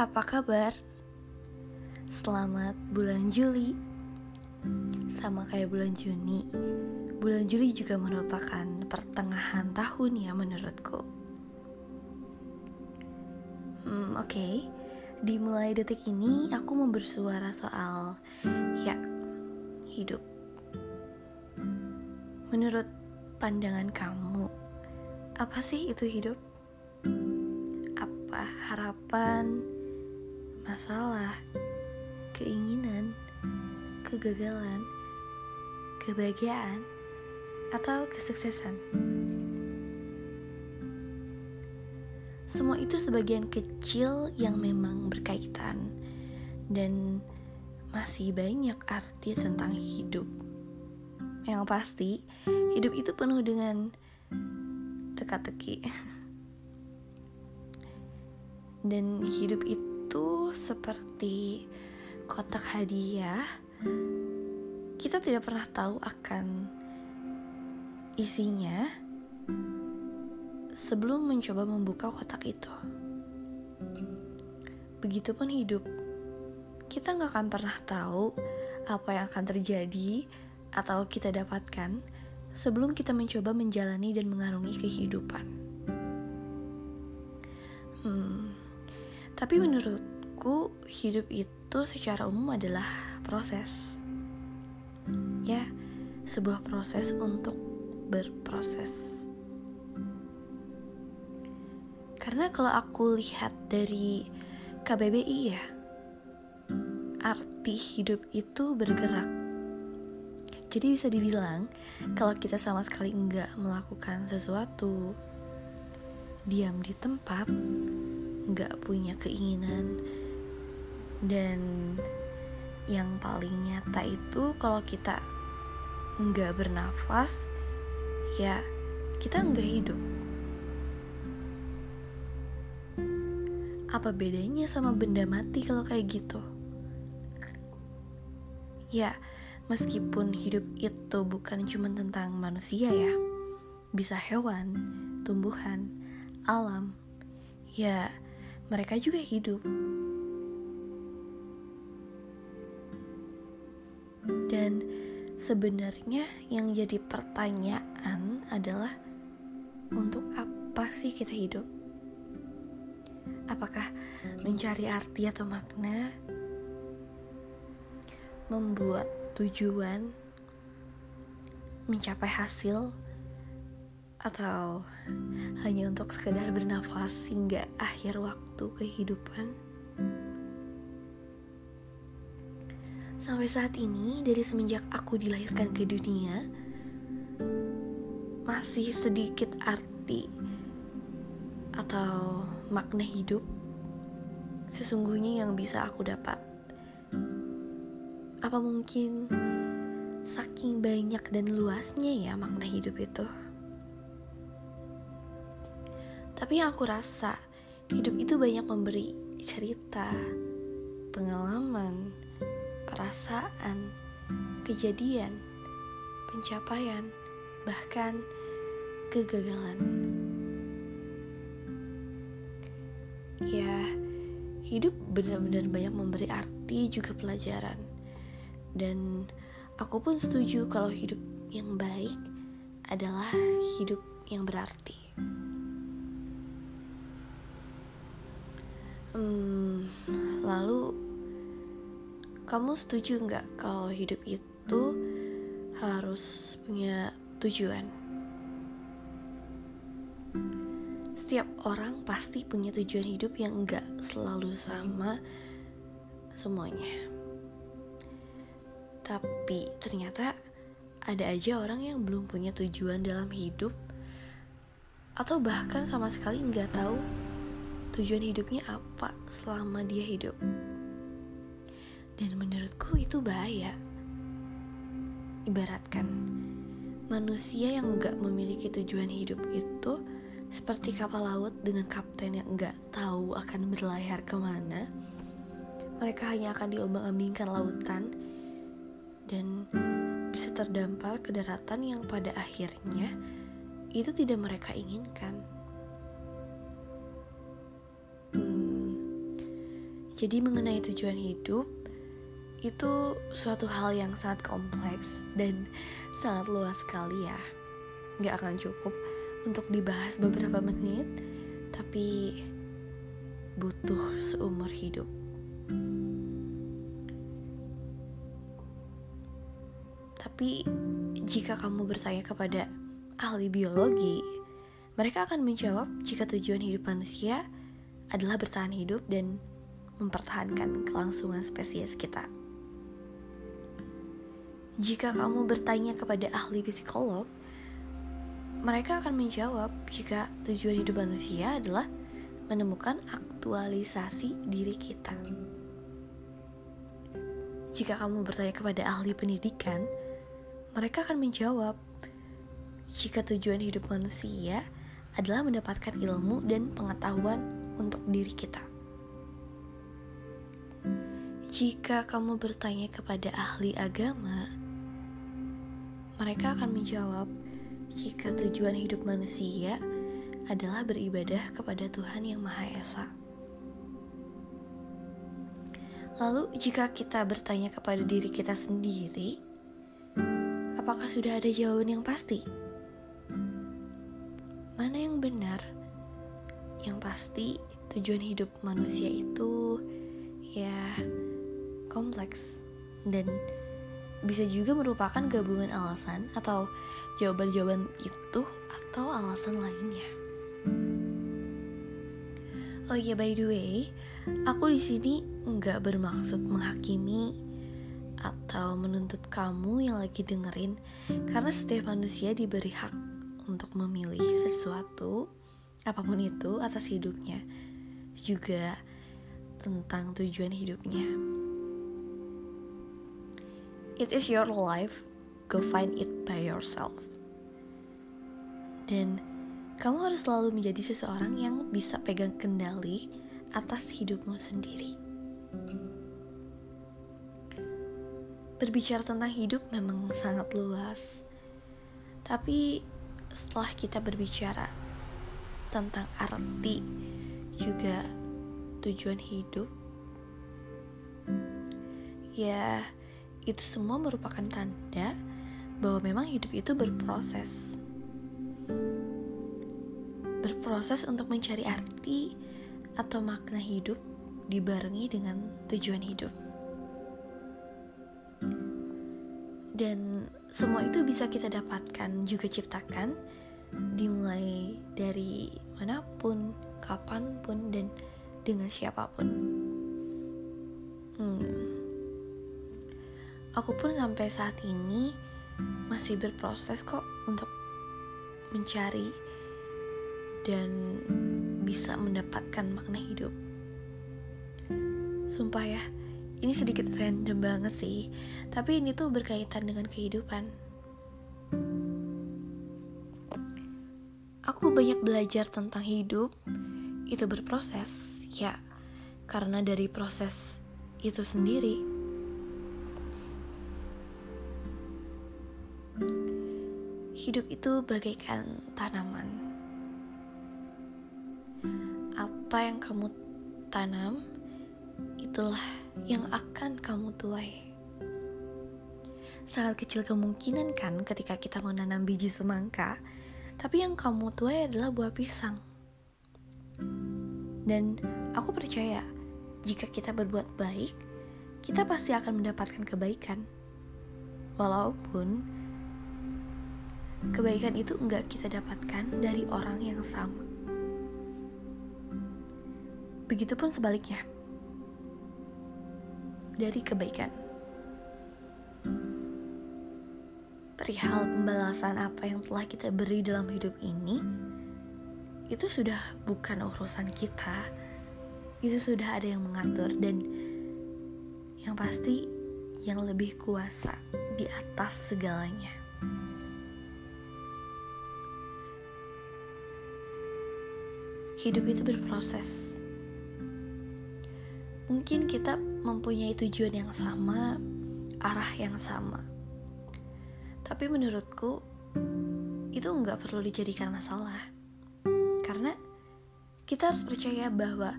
Apa kabar? Selamat bulan Juli. Sama kayak bulan Juni, bulan Juli juga merupakan pertengahan tahun ya menurutku. Hmm, oke. Okay. Dimulai detik ini aku mau bersuara soal ya hidup. Menurut pandangan kamu, apa sih itu hidup? Apa harapan, masalah, keinginan, kegagalan, kebahagiaan, atau kesuksesan? Semua itu sebagian kecil yang memang berkaitan dan masih banyak arti tentang hidup. Yang pasti, hidup itu penuh dengan teka-teki. Dan hidup itu seperti kotak hadiah. Kita tidak pernah tahu akan isinya sebelum mencoba membuka kotak itu. Begitupun hidup. Kita nggak akan pernah tahu apa yang akan terjadi atau kita dapatkan sebelum kita mencoba menjalani dan mengarungi kehidupan. Tapi menurutku hidup itu secara umum adalah proses. Ya, sebuah proses untuk berproses. Karena kalau aku lihat dari KBBI ya, arti hidup itu bergerak jadi bisa dibilang kalau kita sama sekali enggak melakukan sesuatu, diam di tempat, enggak punya keinginan, dan yang paling nyata itu kalau kita enggak bernafas, ya kita enggak hidup. Apa bedanya sama benda mati kalau kayak gitu? Ya, Meskipun hidup itu bukan cuma tentang manusia ya, bisa hewan, tumbuhan, alam, ya mereka juga hidup. Dan sebenarnya yang jadi pertanyaan adalah untuk apa sih kita hidup? Apakah mencari arti atau makna? Membuat tujuan, mencapai hasil, atau hanya untuk sekedar bernafas hingga akhir waktu kehidupan. Sampai saat ini, dari semenjak aku dilahirkan ke dunia, masih sedikit arti atau makna hidup sesungguhnya yang bisa aku dapat apa mungkin saking banyak dan luasnya ya makna hidup itu? Tapi yang aku rasa, hidup itu banyak memberi cerita, pengalaman, perasaan, kejadian, pencapaian, bahkan kegagalan. Ya, hidup benar-benar banyak memberi arti juga pelajaran dan aku pun setuju kalau hidup yang baik adalah hidup yang berarti. Hmm, lalu kamu setuju nggak kalau hidup itu harus punya tujuan? Setiap orang pasti punya tujuan hidup yang nggak selalu sama semuanya. Tapi ternyata ada aja orang yang belum punya tujuan dalam hidup atau bahkan sama sekali nggak tahu tujuan hidupnya apa selama dia hidup. Dan menurutku itu bahaya. Ibaratkan manusia yang nggak memiliki tujuan hidup itu seperti kapal laut dengan kapten yang nggak tahu akan berlayar ke mana. Mereka hanya akan diombang-ambingkan lautan dan bisa terdampar ke daratan yang pada akhirnya itu tidak mereka inginkan. Jadi mengenai tujuan hidup itu suatu hal yang sangat kompleks dan sangat luas sekali ya. Nggak akan cukup untuk dibahas beberapa menit, tapi butuh seumur hidup. Tapi jika kamu bertanya kepada ahli biologi, mereka akan menjawab jika tujuan hidup manusia adalah bertahan hidup dan mempertahankan kelangsungan spesies kita. Jika kamu bertanya kepada ahli psikolog, mereka akan menjawab jika tujuan hidup manusia adalah menemukan aktualisasi diri kita. Jika kamu bertanya kepada ahli pendidikan, mereka akan menjawab jika tujuan hidup manusia adalah mendapatkan ilmu dan pengetahuan untuk diri kita. Jika kamu bertanya kepada ahli agama, mereka akan menjawab jika tujuan hidup manusia adalah beribadah kepada Tuhan Yang Maha Esa. Lalu, jika kita bertanya kepada diri kita sendiri, apakah sudah ada jawaban yang pasti? Mana yang benar? Yang pasti, tujuan hidup manusia itu ya kompleks dan bisa juga merupakan gabungan alasan atau jawaban-jawaban itu atau alasan lainnya. Oh iya by the way, aku di sini nggak bermaksud menghakimi atau menuntut kamu yang lagi dengerin karena setiap manusia diberi hak untuk memilih sesuatu apa pun itu atas hidupnya juga tentang tujuan hidupnya. It is your life, go find it by yourself. Dan kamu harus selalu menjadi seseorang yang bisa pegang kendali atas hidupmu sendiri. Berbicara tentang hidup memang sangat luas, tapi setelah kita berbicara tentang arti juga tujuan hidup, ya, itu semua merupakan tanda bahwa memang hidup itu berproses berproses untuk mencari arti atau makna hidup dibarengi dengan tujuan hidup. Dan semua itu bisa kita dapatkan juga ciptakan dimulai dari mana pun, kapan pun, dan dengan siapa pun. Aku pun sampai saat ini masih berproses kok untuk mencari dan bisa mendapatkan makna hidup. Sumpah ya, ini sedikit random banget sih, tapi ini tuh berkaitan dengan kehidupan. Aku banyak belajar tentang hidup, itu berproses, ya, karena dari proses itu sendiri. Hidup itu bagaikan tanaman apa yang kamu tanam, itulah yang akan kamu tuai. Sangat kecil kemungkinan kan ketika kita menanam biji semangka, tapi yang kamu tuai adalah buah pisang. Dan aku percaya, jika kita berbuat baik, kita pasti akan mendapatkan kebaikan. Walaupun kebaikan itu enggak kita dapatkan dari orang yang sama. Begitupun sebaliknya. Dari kebaikan. Perihal pembalasan apa yang telah kita beri dalam hidup ini, itu sudah bukan urusan kita. Itu sudah ada yang mengatur dan yang pasti yang lebih kuasa di atas segalanya. Hidup itu berproses Mungkin kita mempunyai tujuan yang sama, arah yang sama. Tapi menurutku, itu nggak perlu dijadikan masalah. Karena kita harus percaya bahwa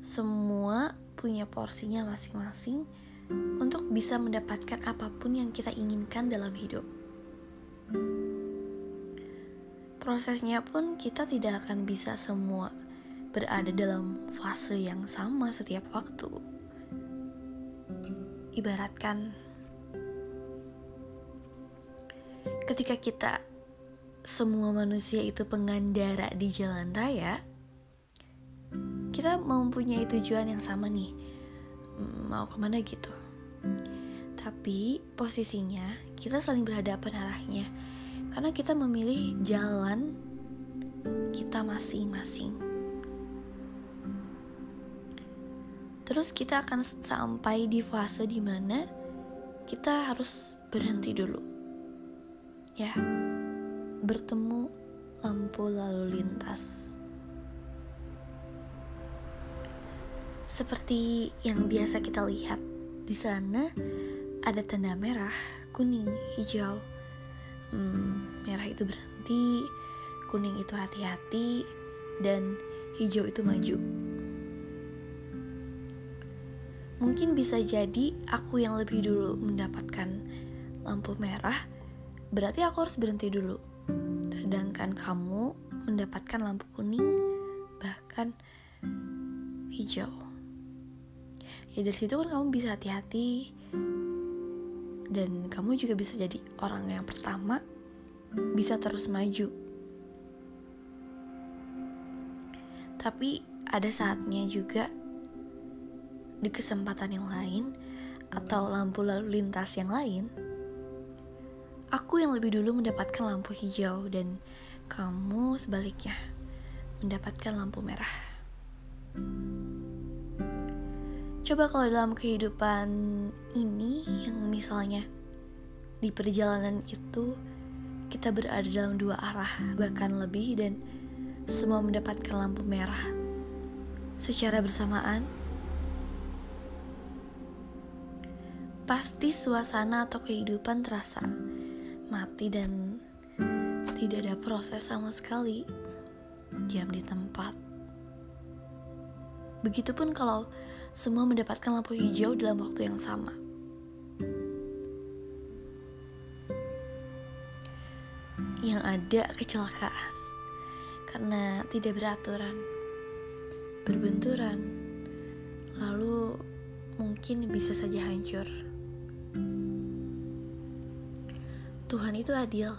semua punya porsinya masing-masing untuk bisa mendapatkan apa pun yang kita inginkan dalam hidup. Prosesnya pun kita tidak akan bisa semua berada dalam fase yang sama setiap waktu. Ibaratkan ketika kita semua manusia itu pengandara di jalan raya, kita mempunyai tujuan yang sama nih, mau ke mana gitu. Tapi posisinya kita saling berhadapan arahnya karena kita memilih jalan kita masing-masing. Terus kita akan sampai di fase di mana kita harus berhenti dulu. Ya, bertemu lampu lalu lintas. Seperti yang biasa kita lihat di sana ada tanda merah, kuning, hijau. Hmm, merah itu berhenti, kuning itu hati-hati, dan hijau itu maju. Mungkin bisa jadi aku yang lebih dulu mendapatkan lampu merah, berarti aku harus berhenti dulu. Sedangkan kamu mendapatkan lampu kuning, bahkan hijau. Ya dari situ kan kamu bisa hati-hati, dan kamu juga bisa jadi orang yang pertama bisa terus maju. Tapi ada saatnya juga di kesempatan yang lain atau lampu lalu lintas yang lain, aku yang lebih dulu mendapatkan lampu hijau dan kamu sebaliknya mendapatkan lampu merah. Coba kalau dalam kehidupan ini yang misalnya di perjalanan itu kita berada dalam dua arah bahkan lebih dan semua mendapatkan lampu merah secara bersamaan pasti suasana atau kehidupan terasa mati dan tidak ada proses sama sekali. Diam di tempat. Begitupun kalau semua mendapatkan lampu hijau dalam waktu yang sama. Yang ada kecelakaan karena tidak beraturan, berbenturan, lalu mungkin bisa saja hancur. Tuhan itu adil,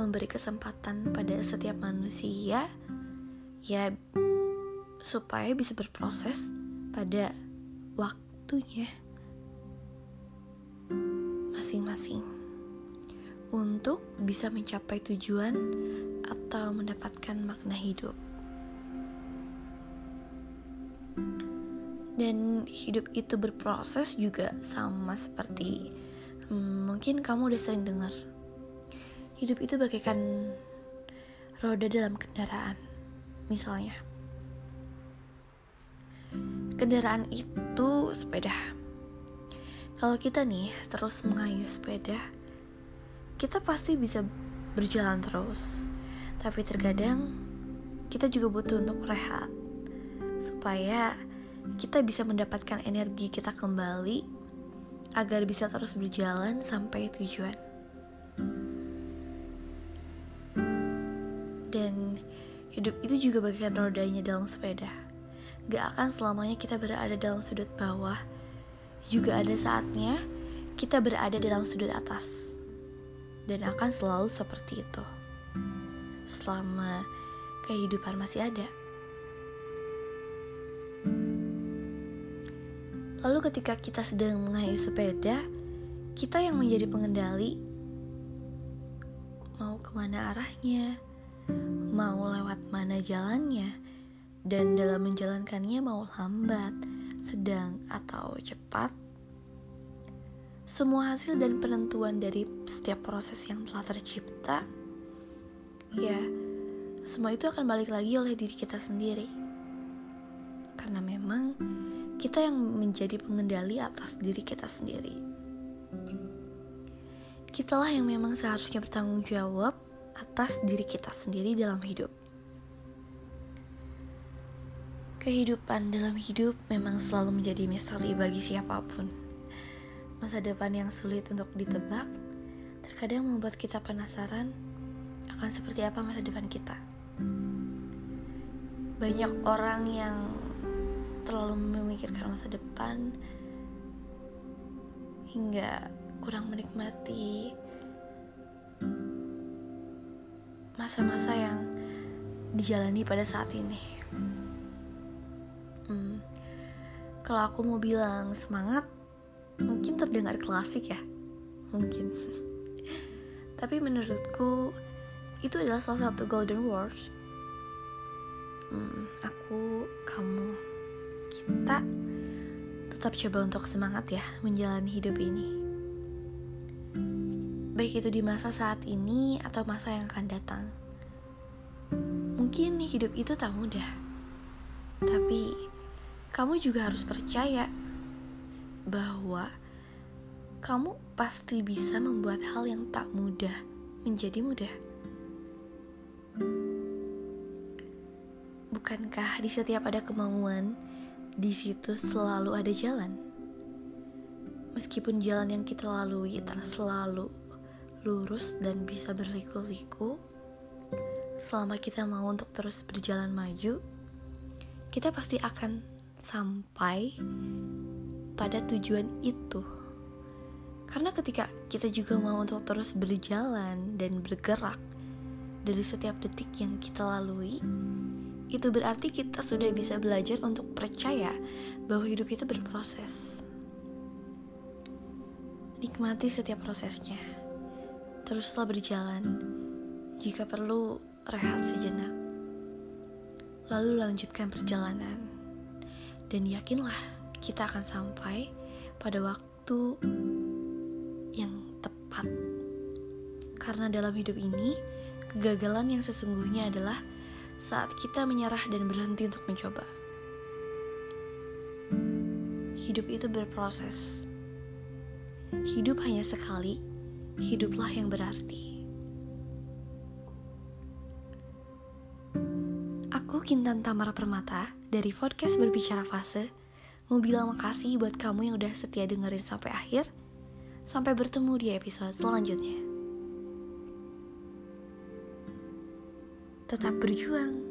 memberi kesempatan pada setiap manusia, ya, supaya bisa berproses pada waktunya masing-masing untuk bisa mencapai tujuan atau mendapatkan makna hidup. Dan hidup itu berproses juga sama seperti hmm, mungkin kamu udah sering dengar. Hidup itu bagaikan roda dalam kendaraan. Misalnya, kendaraan itu sepeda. Kalau kita nih terus mengayuh sepeda, kita pasti bisa berjalan terus. Tapi terkadang kita juga butuh untuk rehat supaya kita bisa mendapatkan energi kita kembali agar bisa terus berjalan sampai tujuan. Dan hidup itu juga bagian rodanya dalam sepeda gak akan selamanya kita berada dalam sudut bawah. Juga ada saatnya kita berada dalam sudut atas. Dan akan selalu seperti itu. Selama kehidupan masih ada. Lalu ketika kita sedang mengayuh sepeda, kita yang menjadi pengendali mau ke mana arahnya, mau lewat mana jalannya, dan dalam menjalankannya mau lambat, sedang, atau cepat. Semua hasil dan penentuan dari setiap proses yang telah tercipta, ya, semua itu akan balik lagi oleh diri kita sendiri. Karena memang kita yang menjadi pengendali atas diri kita sendiri. Kitalah yang memang seharusnya bertanggung jawab atas diri kita sendiri dalam hidup. Kehidupan dalam hidup memang selalu menjadi misteri bagi siapa pun. Masa depan yang sulit untuk ditebak terkadang membuat kita penasaran akan seperti apa masa depan kita. Banyak orang yang terlalu memikirkan masa depan hingga kurang menikmati masa-masa yang dijalani pada saat ini. Hmm, kalau aku mau bilang semangat, mungkin terdengar klasik ya, mungkin. Tapi menurutku itu adalah salah satu golden word. Hmm, aku, kamu, kita tetap coba untuk semangat ya menjalani hidup ini. Baik itu di masa saat ini atau masa yang akan datang. Mungkin hidup itu tak mudah. Tapi kamu juga harus percaya bahwa kamu pasti bisa membuat hal yang tak mudah menjadi mudah. Bukankah di setiap ada kemauan, di situ selalu ada jalan? Meskipun jalan yang kita lalui tak selalu lurus dan bisa berliku-liku, selama kita mau untuk terus berjalan maju, kita pasti akan sampai pada tujuan itu. Karena ketika kita juga mau untuk terus berjalan dan bergerak dari setiap detik yang kita lalui, itu berarti kita sudah bisa belajar untuk percaya bahwa hidup itu berproses. Nikmati setiap prosesnya. Teruslah berjalan. Jika perlu, rehat sejenak. Lalu lanjutkan perjalanan dan yakinlah kita akan sampai pada waktu yang tepat. Karena dalam hidup ini, kegagalan yang sesungguhnya adalah saat kita menyerah dan berhenti untuk mencoba. Hidup itu berproses. Hidup hanya sekali, hiduplah yang berarti. Kintan Tamara Permata dari podcast Berbicara Fase mau bilang makasih buat kamu yang udah setia dengerin sampai akhir. Sampai bertemu di episode selanjutnya. Tetap berjuang.